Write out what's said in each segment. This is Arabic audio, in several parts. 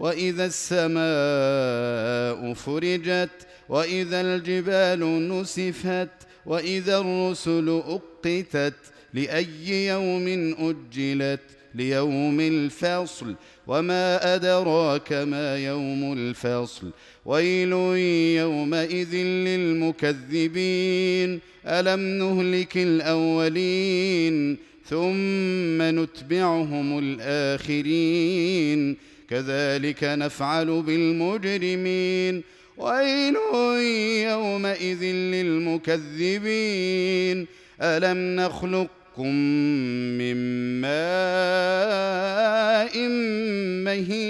وإذا السماء فرجت وإذا الجبال نسفت وإذا الرسل أقتت لأي يوم أجلت؟ ليوم الفصل. وما أدراك ما يوم الفصل؟ ويل يومئذ للمكذبين. ألم نهلك الأولين ثم نتبعهم الآخرين؟ كذلك نفعل بالمجرمين. ويل يومئذ للمكذبين. ألم نخلقكم من ماء مهين؟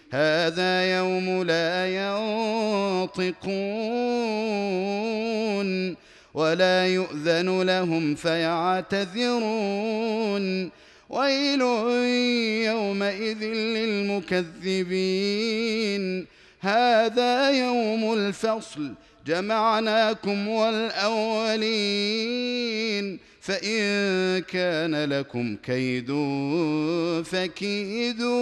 هذا يوم لا ينطقون ولا يؤذن لهم فيعتذرون. ويل يومئذ للمكذبين. هذا يوم الفصل جمعناكم والأولين. فإن كان لكم كيد فكيدون.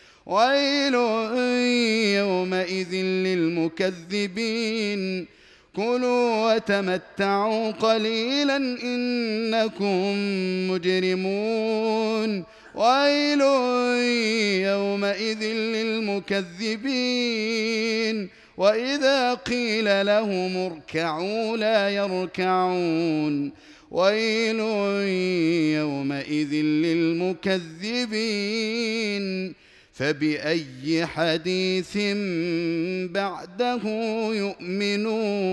ويل يومئذ للمكذبين. كلوا وتمتعوا قليلا إنكم مجرمون. ويل يومئذ للمكذبين. وإذا قيل لهم اركعوا لا يركعون. ويل يومئذ للمكذبين. فبأي حديث بعده يؤمنون